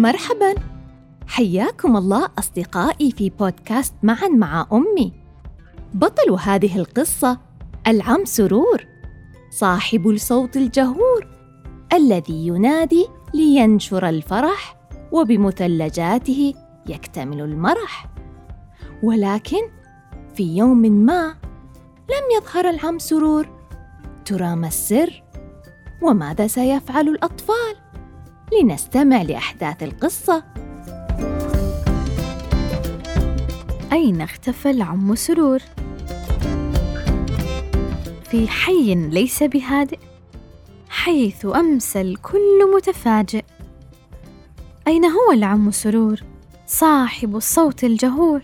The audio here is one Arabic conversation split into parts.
مرحبا. حياكم الله أصدقائي في بودكاست معا مع أمي. بطل هذه القصة العم سرور صاحب الصوت الجهور الذي ينادي لينشر الفرح وبمثلجاته يكتمل المرح. ولكن في يوم ما لم يظهر العم سرور ترى ما السر. وماذا سيفعل الأطفال؟ لنستمع لأحداث القصة. أين اختفى العم سرور؟ في حي ليس بهادئ حيث امسى الكل متفاجئ. أين هو العم سرور؟ صاحب الصوت الجهور.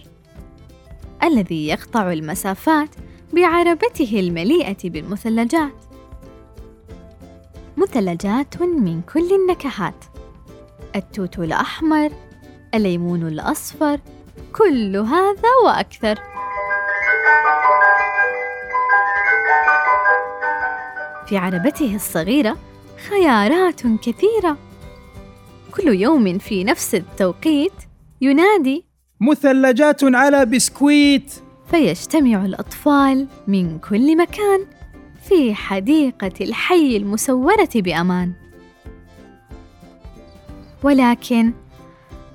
الذي يقطع المسافات بعربته المليئة بالمثلجات. مثلجات من كل النكهات. التوت الأحمر الليمون الأصفر كل هذا وأكثر. في عربته الصغيرة خيارات كثيرة. كل يوم في نفس التوقيت ينادي مثلجات على بسكويت. فيجتمع الأطفال من كل مكان في حديقة الحي المسورة بأمان. ولكن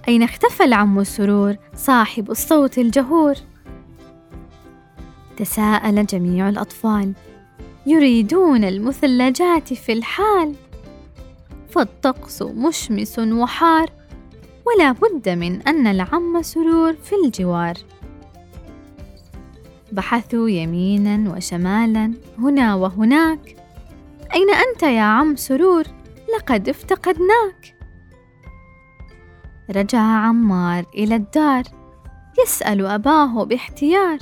أين اختفى العم سرور صاحب الصوت الجهور؟ تساءل جميع الأطفال يريدون المثلجات في الحال. فالطقس مشمس وحار ولا بد من أن العم سرور في الجوار. بحثوا يمينا وشمالا هنا وهناك. أين أنت يا عم سرور؟ لقد افتقدناك. رجع عمار إلى الدار. يسأل أباه باحتيار.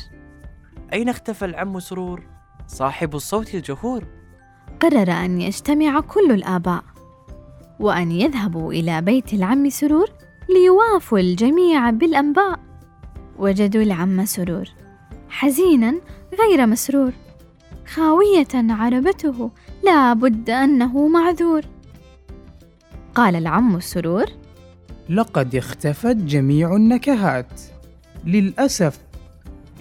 أين اختفى العم سرور؟ صاحب الصوت الجهور. قرر أن يجتمع كل الآباء. وأن يذهبوا إلى بيت العم سرور ليوافوا الجميع بالأنباء. وجدوا العم سرور. حزينا غير مسرور. خاوية عربته لا بد أنه معذور. قال العم سرور لقد اختفت جميع النكهات. للأسف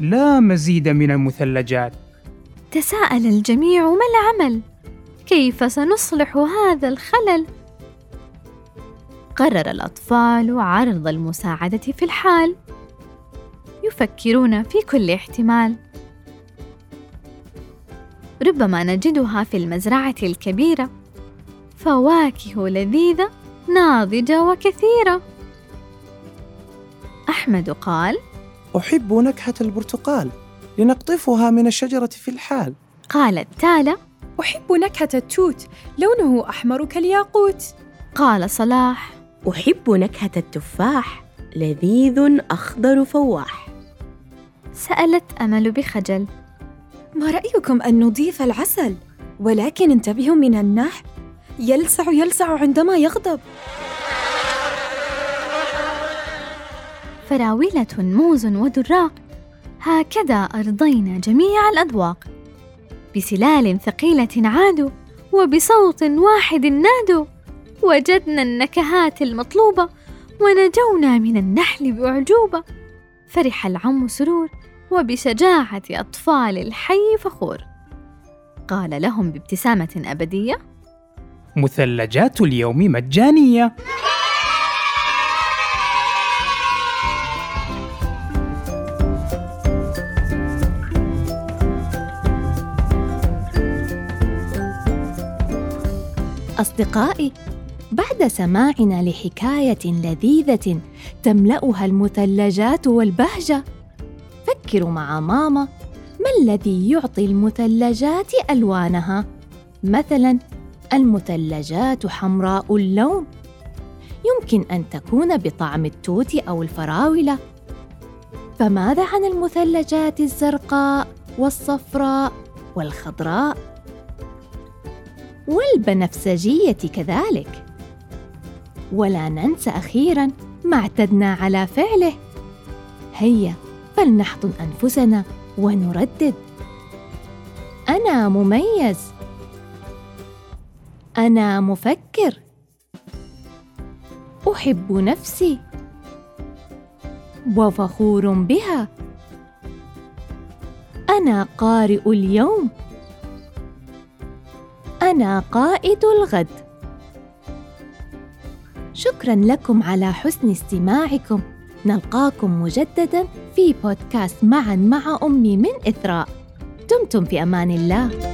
لا مزيد من المثلجات. تساءل الجميع ما العمل؟ كيف سنصلح هذا الخلل؟ قرر الأطفال عرض المساعدة في الحال. يفكرون في كل احتمال. ربما نجدها في المزرعة الكبيرة. فواكه لذيذة ناضجة وكثيرة. أحمد قال أحب نكهة البرتقال لنقطفها من الشجرة في الحال. قالت تالا أحب نكهة التوت لونه أحمر كالياقوت. قال صلاح أحب نكهة التفاح لذيذ أخضر فواح. سألت أمل بخجل. ما رأيكم أن نضيف العسل؟ ولكن انتبهوا من النحل يلسع يلسع عندما يغضب. فراولة موز ودراق هكذا أرضينا جميع الأذواق. بسلال ثقيلة عادوا وبصوت واحد نادوا. وجدنا النكهات المطلوبة ونجونا من النحل بأعجوبة. فرح العم سرور وبشجاعة أطفال الحي فخور. قال لهم بابتسامة أبدية مثلجات اليوم مجانية. أصدقائي بعد سماعنا لحكاية لذيذة تملأها المثلجات والبهجة. فكروا مع ماما ما الذي يعطي المثلجات ألوانها؟ مثلا المثلجات حمراء اللون. يمكن أن تكون بطعم التوت أو الفراولة. فماذا عن المثلجات الزرقاء والصفراء والخضراء؟ والبنفسجية كذلك. ولا ننسى أخيرا ما اعتدنا على فعله. هيا فلنحضن أنفسنا ونردد. أنا مميز. أنا مفكر. أحب نفسي. وفخور بها. أنا قارئ اليوم. أنا قائد الغد. شكرا لكم على حسن استماعكم. نلقاكم مجددا في بودكاست معا مع أمي من إثراء. دمتم في أمان الله.